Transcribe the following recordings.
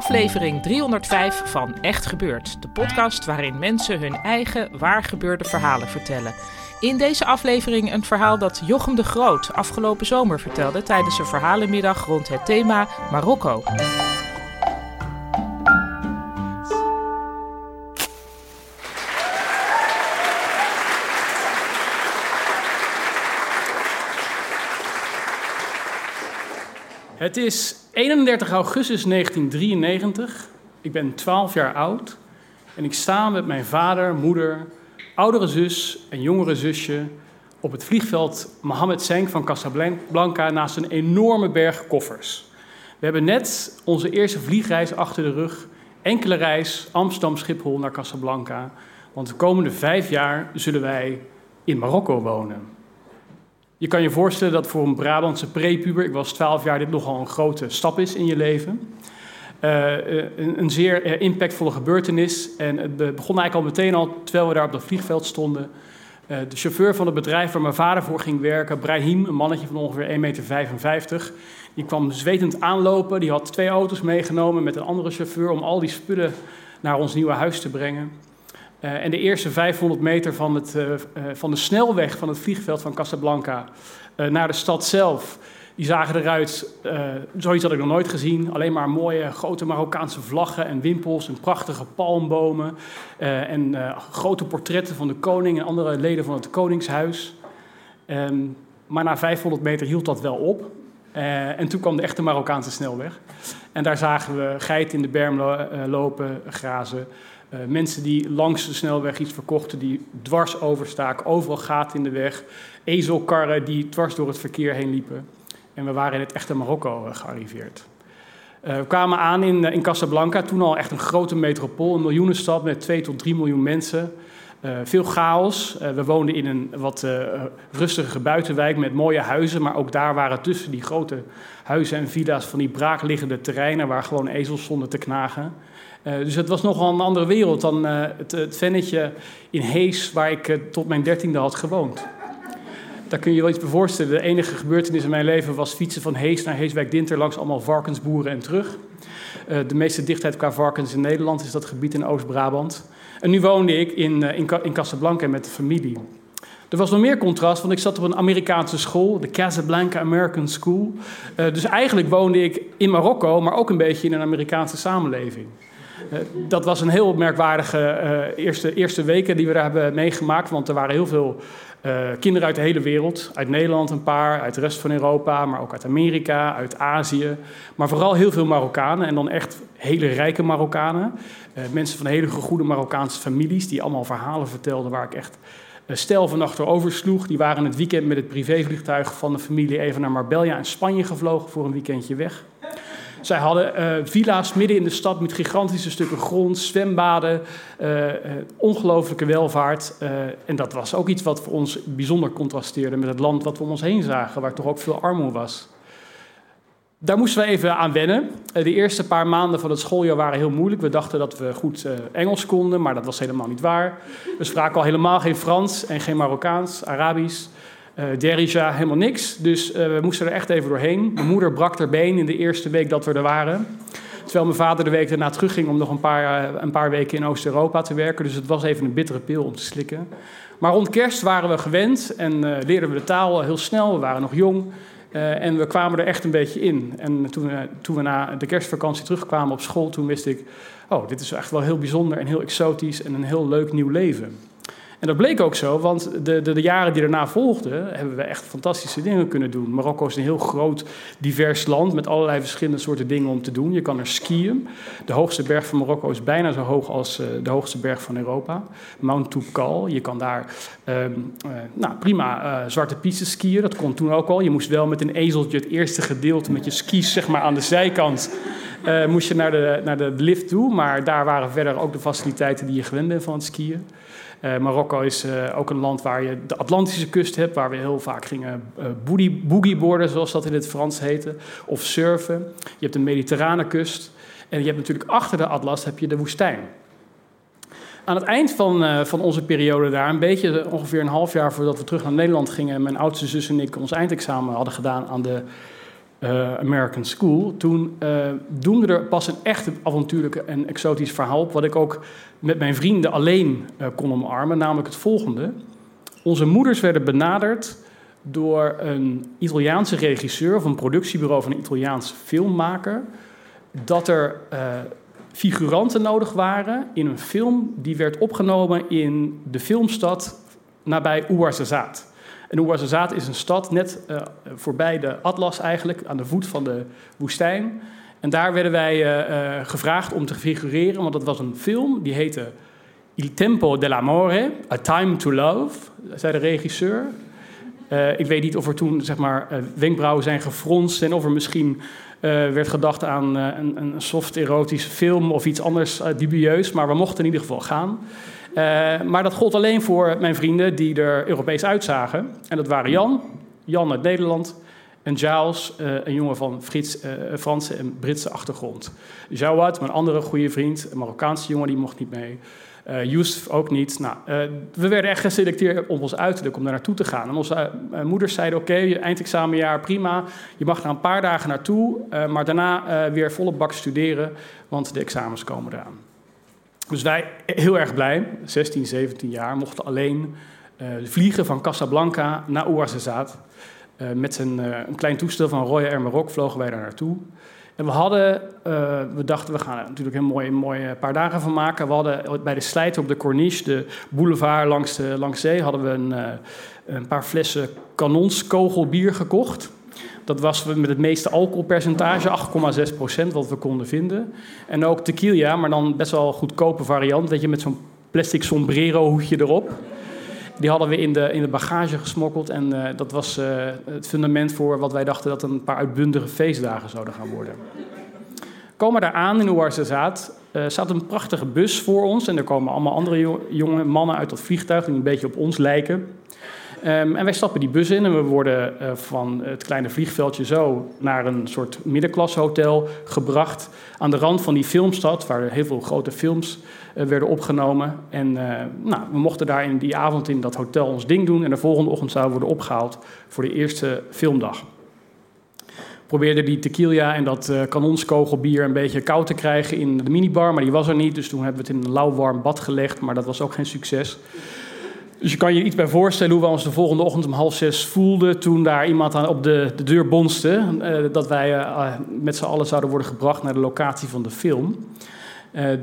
Aflevering 305 van Echt Gebeurd, de podcast waarin mensen hun eigen waargebeurde verhalen vertellen. In deze aflevering een verhaal dat Jochem de Groot afgelopen zomer vertelde tijdens een verhalenmiddag rond het thema Marokko. Het is 31 augustus 1993. Ik ben 12 jaar oud en ik sta met mijn vader, moeder, oudere zus en jongere zusje op het vliegveld Mohammed Senk van Casablanca naast een enorme berg koffers. We hebben net onze eerste vliegreis achter de rug. Enkele reis Amsterdam-Schiphol naar Casablanca. Want de komende vijf jaar zullen wij in Marokko wonen. Je kan je voorstellen dat voor een Brabantse prepuber, ik was 12 jaar, dit nogal een grote stap is in je leven. Uh, een, een, zeer uh, impactvolle gebeurtenis. En het begon eigenlijk al meteen al, terwijl we daar op dat vliegveld stonden. De chauffeur van het bedrijf waar mijn vader voor ging werken, Brahim, een mannetje van ongeveer 1,55 meter, die kwam zwetend aanlopen. Die had twee auto's meegenomen met een andere chauffeur om al die spullen naar ons nieuwe huis te brengen. Uh, en de eerste 500 meter van, het, uh, uh, van de snelweg van het vliegveld van Casablanca naar de stad zelf, die zagen eruit, zoiets had ik nog nooit gezien. Alleen maar mooie grote Marokkaanse vlaggen en wimpels en prachtige palmbomen. en grote portretten van de koning en andere leden van het koningshuis. Um, maar na 500 meter hield dat wel op. en toen kwam de echte Marokkaanse snelweg. En daar zagen we geiten in de berm lo lopen, grazen. Uh, mensen die langs de snelweg iets verkochten, die dwars overstaken, overal gaten in de weg, ezelkarren die dwars door het verkeer heen liepen. En we waren in het echte Marokko uh, gearriveerd. Uh, we kwamen aan in, in Casablanca, toen al echt een grote metropool, een miljoenenstad met 2 tot 3 miljoen mensen. Veel chaos. we woonden in een wat rustige buitenwijk met mooie huizen, maar ook daar waren tussen die grote huizen en villa's van die braakliggende terreinen waar gewoon ezels stonden te knagen. Dus het was nogal een andere wereld dan het, het vennetje in Hees, waar ik tot mijn dertiende had gewoond. Daar kun je je wel iets bij voorstellen. De enige gebeurtenis in mijn leven was fietsen van Hees naar Heeswijk-Dinter langs allemaal varkensboeren en terug. de meeste dichtheid qua varkens in Nederland is dat gebied in Oost-Brabant. En nu woonde ik in, in, in Casablanca met de familie. Er was nog meer contrast, want ik zat op een Amerikaanse school, de Casablanca American School. dus eigenlijk woonde ik in Marokko, maar ook een beetje in een Amerikaanse samenleving. Uh, dat was een heel merkwaardige eerste, eerste weken die we daar hebben meegemaakt. Want er waren heel veel uh, kinderen uit de hele wereld. Uit Nederland een paar, uit de rest van Europa, maar ook uit Amerika, uit Azië. Maar vooral heel veel Marokkanen en dan echt hele rijke Marokkanen. mensen van hele goede Marokkaanse families die allemaal verhalen vertelden waar ik echt stel van achterover sloeg. Die waren het weekend met het privévliegtuig van de familie even naar Marbella in Spanje gevlogen voor een weekendje weg. Zij hadden uh, villa's midden in de stad met gigantische stukken grond, zwembaden, uh, uh, ongelooflijke welvaart. en dat was ook iets wat voor ons bijzonder contrasteerde met het land wat we om ons heen zagen, waar toch ook veel armoede was. Daar moesten we even aan wennen. De eerste paar maanden van het schooljaar waren heel moeilijk. We dachten dat we goed Engels konden, maar dat was helemaal niet waar. We spraken al helemaal geen Frans en geen Marokkaans, Arabisch. Uh, Derija helemaal niks. Dus uh, we moesten er echt even doorheen. Mijn moeder brak haar been in de eerste week dat we er waren. Terwijl mijn vader de week daarna terugging om nog een paar, uh, een paar weken in Oost-Europa te werken. Dus het was even een bittere pil om te slikken. Maar rond kerst waren we gewend en leerden we de taal heel snel. We waren nog jong. en we kwamen er echt een beetje in. En toen toen we na de kerstvakantie terugkwamen op school, toen wist ik... oh, dit is echt wel heel bijzonder en heel exotisch en een heel leuk nieuw leven. En dat bleek ook zo, want de, de, de, jaren die daarna volgden, hebben we echt fantastische dingen kunnen doen. Marokko is een heel groot, divers land met allerlei verschillende soorten dingen om te doen. Je kan er skiën. De hoogste berg van Marokko is bijna zo hoog als uh, de hoogste berg van Europa. Mount Toubkal. Je kan daar um, uh, nou, prima uh, zwarte pistes skiën. Dat kon toen ook al. Je moest wel met een ezeltje het eerste gedeelte met je skis zeg maar, aan de zijkant moest je naar de, naar de lift toe. Maar daar waren verder ook de faciliteiten die je gewend bent van het skiën. Uh, Marokko is uh, ook een land waar je de Atlantische kust hebt, waar we heel vaak gingen uh, boogie, boogieboarden, zoals dat in het Frans heette, of surfen. Je hebt de mediterrane kust en je hebt natuurlijk achter de Atlas heb je de woestijn. Aan het eind van, van onze periode daar, een beetje ongeveer een half jaar voordat we terug naar Nederland gingen, mijn oudste zus en ik ons eindexamen hadden gedaan aan de uh, American School. Toen uh, doemde er pas een echt avontuurlijke en exotisch verhaal op, wat ik ook met mijn vrienden alleen uh, kon omarmen, namelijk het volgende. Onze moeders werden benaderd door een Italiaanse regisseur of een productiebureau van een Italiaanse filmmaker, dat er figuranten nodig waren in een film die werd opgenomen in de filmstad nabij Ouarzazate. En Ouarzazate is een stad net uh, voorbij de Atlas eigenlijk, aan de voet van de woestijn. En daar werden wij uh, uh, gevraagd om te figureren, want dat was een film die heette Il Tempo dell'Amore, A Time to Love, zei de regisseur. ik weet niet of er toen zeg maar, wenkbrauwen zijn gefronst en of er misschien werd gedacht aan een, een soft erotische film of iets anders dubieus, maar we mochten in ieder geval gaan. Uh, maar dat gold alleen voor mijn vrienden die er Europees uitzagen. En dat waren Jan, Jan uit Nederland, en Giles, uh, een jongen van Frits, uh, Franse en Britse achtergrond. Jawad, mijn andere goede vriend, een Marokkaanse jongen, die mocht niet mee. Uh, Yusuf ook niet. Nou, we werden echt geselecteerd om ons uiterlijk om daar naartoe te gaan. En onze moeders zeiden, oké, okay, eindexamenjaar, prima. Je mag er een paar dagen naartoe, maar daarna weer volle bak studeren, want de examens komen eraan. Dus wij, heel erg blij, 16, 17 jaar, mochten alleen uh, vliegen van Casablanca naar Ouarzazate. Uh, met een, uh, een klein toestel van Royal Air Maroc vlogen wij daar naartoe. En we hadden, we dachten, we gaan er natuurlijk een mooi, mooi paar dagen van maken. We hadden bij de slijter op de Corniche, de boulevard langs, de, langs zee, hadden we een, een paar flessen kanonskogelbier gekocht. Dat was met het meeste alcoholpercentage, 8,6 procent, wat we konden vinden. En ook tequila, maar dan best wel een goedkope variant. Weet je, met zo'n plastic sombrero hoedje erop. Die hadden we in de, in de bagage gesmokkeld. En uh, dat was uh, het fundament voor wat wij dachten dat een paar uitbundige feestdagen zouden gaan worden. Komen daar aan in Ouarzazate. Uh, staat een prachtige bus voor ons. En er komen allemaal andere jonge mannen uit dat vliegtuig die een beetje op ons lijken. Um, en wij stappen die bus in en we worden uh, van het kleine vliegveldje zo naar een soort middenklashotel gebracht. Aan de rand van die filmstad, waar heel veel grote films uh, werden opgenomen. En uh, nou, we mochten daar in die avond in dat hotel ons ding doen. En de volgende ochtend zouden we worden opgehaald voor de eerste filmdag. Probeerde die tequila en dat kanonskogelbier een beetje koud te krijgen in de minibar, maar die was er niet. Dus toen hebben we het in een lauw warm bad gelegd, maar dat was ook geen succes. Dus je kan je iets bij voorstellen hoe we ons de volgende ochtend om half zes voelden toen daar iemand aan, op de, de deur bonste. Uh, dat wij uh, met z'n allen zouden worden gebracht naar de locatie van de film.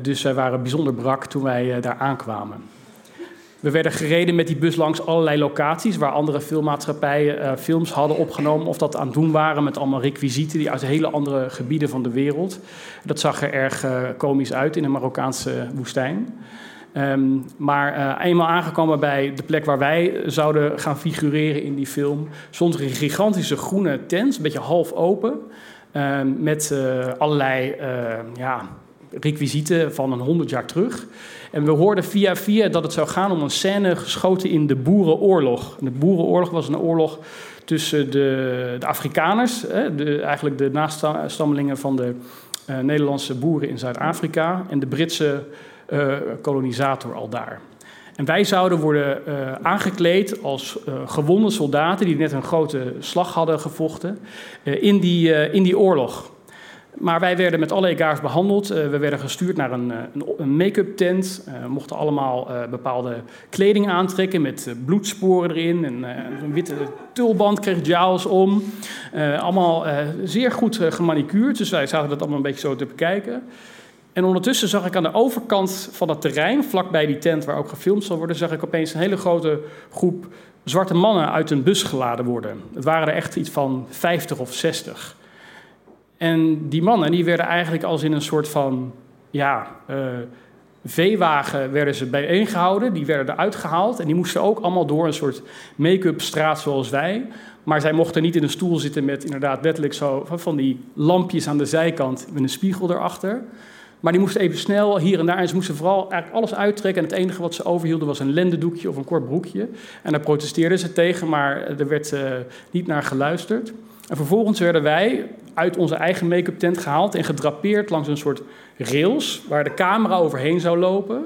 Dus wij waren bijzonder brak toen wij daar aankwamen. We werden gereden met die bus langs allerlei locaties waar andere filmmaatschappijen films hadden opgenomen of dat aan het doen waren met allemaal requisieten die uit hele andere gebieden van de wereld. Dat zag er erg komisch uit in de Marokkaanse woestijn. Um, maar uh, eenmaal aangekomen bij de plek waar wij zouden gaan figureren in die film, stond er een gigantische groene tent, een beetje half open, uh, met uh, allerlei ja, requisieten van een honderd jaar terug. En we hoorden via via dat het zou gaan om een scène geschoten in de Boerenoorlog. En de Boerenoorlog was een oorlog tussen de, de Afrikaners, de, eigenlijk de nastammelingen van de Nederlandse boeren in Zuid-Afrika, en de Britse kolonisator al daar. En wij zouden worden uh, aangekleed als uh, gewonde soldaten die net een grote slag hadden gevochten in, die, in die oorlog. Maar wij werden met alle egaars behandeld. we werden gestuurd naar een, een make-up tent. Mochten allemaal bepaalde kleding aantrekken met bloedsporen erin. En een witte tulband kreeg Giles om. allemaal zeer goed gemanicuurd. Dus wij zaten dat allemaal een beetje zo te bekijken. En ondertussen zag ik aan de overkant van het terrein, vlakbij die tent waar ook gefilmd zal worden, zag ik opeens een hele grote groep zwarte mannen uit een bus geladen worden. Het waren er echt iets van 50 of 60. En die mannen die werden eigenlijk als in een soort van ja, uh, veewagen werden ze bijeengehouden. Die werden eruit gehaald en die moesten ook allemaal door een soort make-up straat zoals wij. Maar zij mochten niet in een stoel zitten met inderdaad wettelijk zo van die lampjes aan de zijkant met een spiegel erachter. Maar die moesten even snel hier en daar. En ze moesten vooral eigenlijk alles uittrekken. En het enige wat ze overhielden was een lendendoekje of een kort broekje. En daar protesteerden ze tegen, maar er werd uh, niet naar geluisterd. En vervolgens werden wij uit onze eigen make-up tent gehaald en gedrapeerd langs een soort rails waar de camera overheen zou lopen.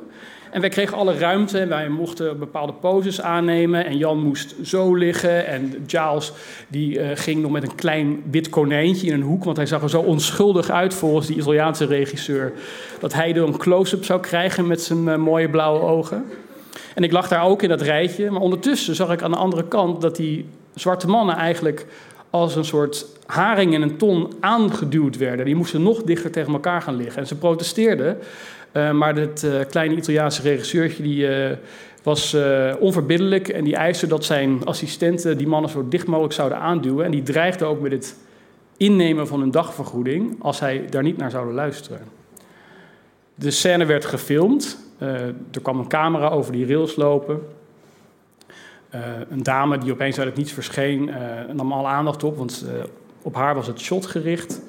En wij kregen alle ruimte wij mochten bepaalde poses aannemen. En Jan moest zo liggen. En Giles die, uh, ging nog met een klein wit konijntje in een hoek. Want hij zag er zo onschuldig uit volgens die Italiaanse regisseur. Dat hij er een close-up zou krijgen met zijn uh, mooie blauwe ogen. En ik lag daar ook in dat rijtje. Maar ondertussen zag ik aan de andere kant dat die zwarte mannen eigenlijk als een soort haring in een ton aangeduwd werden. Die moesten nog dichter tegen elkaar gaan liggen. En ze protesteerden. Uh, maar dat uh, kleine Italiaanse regisseurtje die, uh, was onverbiddelijk en die eiste dat zijn assistenten die mannen zo dicht mogelijk zouden aanduwen. En die dreigde ook met het innemen van hun dagvergoeding als hij daar niet naar zouden luisteren. De scène werd gefilmd. er kwam een camera over die rails lopen. een dame die opeens uit het niets verscheen nam alle aandacht op, want op haar was het shot gericht.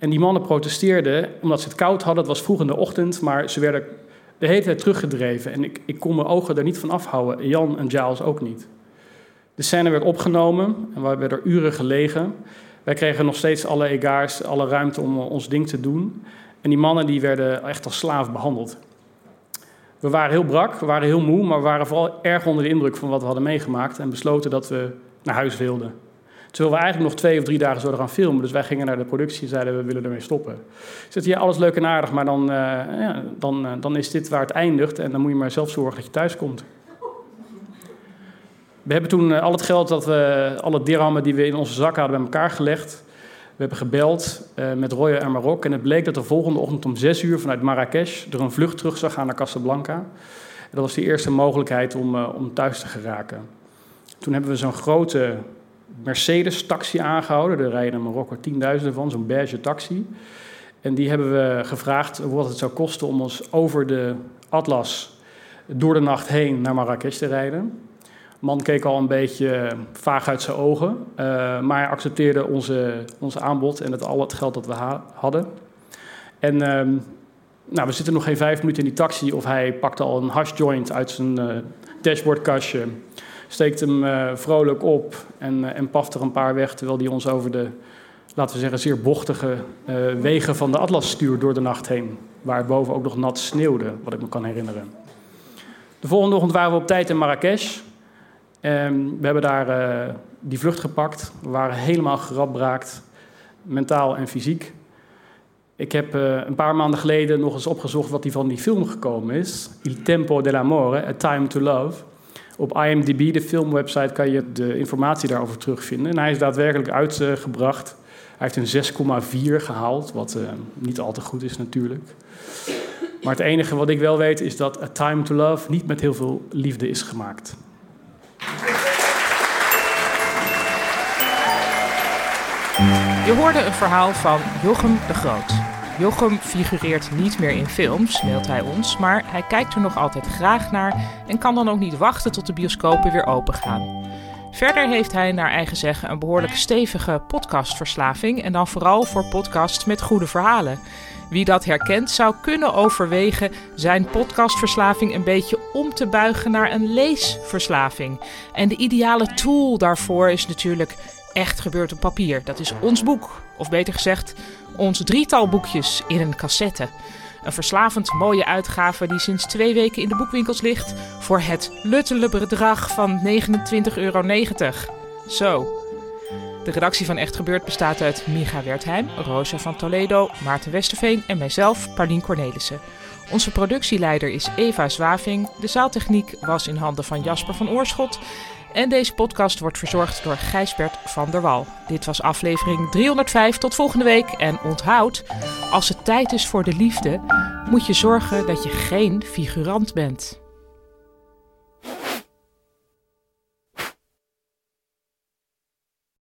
En die mannen protesteerden omdat ze het koud hadden. Het was vroeg in de ochtend, maar ze werden de hele tijd teruggedreven. En ik, ik kon mijn ogen er niet van afhouden. Jan en Giles ook niet. De scène werd opgenomen en we werden er uren gelegen. Wij kregen nog steeds alle egaars, alle ruimte om ons ding te doen. En die mannen die werden echt als slaaf behandeld. We waren heel brak, we waren heel moe, maar we waren vooral erg onder de indruk van wat we hadden meegemaakt en besloten dat we naar huis wilden. Terwijl we eigenlijk nog twee of drie dagen zouden gaan filmen. Dus wij gingen naar de productie en zeiden we willen ermee stoppen. Zei, ja, alles leuk en aardig, maar dan, uh, ja, dan, uh, dan is dit waar het eindigt. En dan moet je maar zelf zorgen dat je thuis komt. We hebben toen uh, al het geld dat we, alle dirhammen die we in onze zak hadden, bij elkaar gelegd. We hebben gebeld met Roya en Marok. En het bleek dat de volgende ochtend om zes uur vanuit Marrakesh er een vlucht terug zou gaan naar Casablanca. En dat was de eerste mogelijkheid om, om thuis te geraken. Toen hebben we zo'n grote Mercedes-taxi aangehouden. Er rijden in Marokko tienduizenden van, zo'n beige taxi. En die hebben we gevraagd wat het zou kosten om ons over de Atlas door de nacht heen naar Marrakesh te rijden. De man keek al een beetje vaag uit zijn ogen, uh, maar accepteerde onze, onze aanbod en het, al het geld dat we ha hadden. En uh, nou, we zitten nog geen vijf minuten in die taxi of hij pakte al een hash joint uit zijn uh, dashboardkastje steekt hem uh, vrolijk op en, uh, en paft er een paar weg, terwijl hij ons over de, laten we zeggen, zeer bochtige uh, wegen van de Atlas stuurt door de nacht heen. Waar boven ook nog nat sneeuwde, wat ik me kan herinneren. De volgende ochtend waren we op tijd in Marrakesh. En we hebben daar die vlucht gepakt. We waren helemaal geradbraakt, mentaal en fysiek. Ik heb een paar maanden geleden nog eens opgezocht wat die van die film gekomen is. Il Tempo dell'Amore, A Time to Love. Op IMDb, de filmwebsite, kan je de informatie daarover terugvinden. En hij is daadwerkelijk uitgebracht. Hij heeft een 6,4 gehaald, wat uh, niet al te goed is natuurlijk. Maar het enige wat ik wel weet is dat A Time to Love niet met heel veel liefde is gemaakt. Je hoorde een verhaal van Jochem de Groot. Jochem figureert niet meer in films, meldt hij ons, maar hij kijkt er nog altijd graag naar en kan dan ook niet wachten tot de bioscopen weer open gaan. Verder heeft hij naar eigen zeggen een behoorlijk stevige podcastverslaving en dan vooral voor podcasts met goede verhalen. Wie dat herkent zou kunnen overwegen zijn podcastverslaving een beetje om te buigen naar een leesverslaving. En de ideale tool daarvoor is natuurlijk echt gebeurd op papier. Dat is ons boek, of beter gezegd ons drietal boekjes in een cassette. Een verslavend mooie uitgave die sinds twee weken in de boekwinkels ligt voor het luttele bedrag van 29,90 euro. Zo. De redactie van Echt Gebeurd bestaat uit Micha Wertheim, Rosa van Toledo, Maarten Westerveen en mijzelf, Paulien Cornelissen. Onze productieleider is Eva Zwaving. De zaaltechniek was in handen van Jasper van Oorschot. En deze podcast wordt verzorgd door Gijsbert van der Wal. Dit was aflevering 305. Tot volgende week. En onthoud, als het tijd is voor de liefde, moet je zorgen dat je geen figurant bent.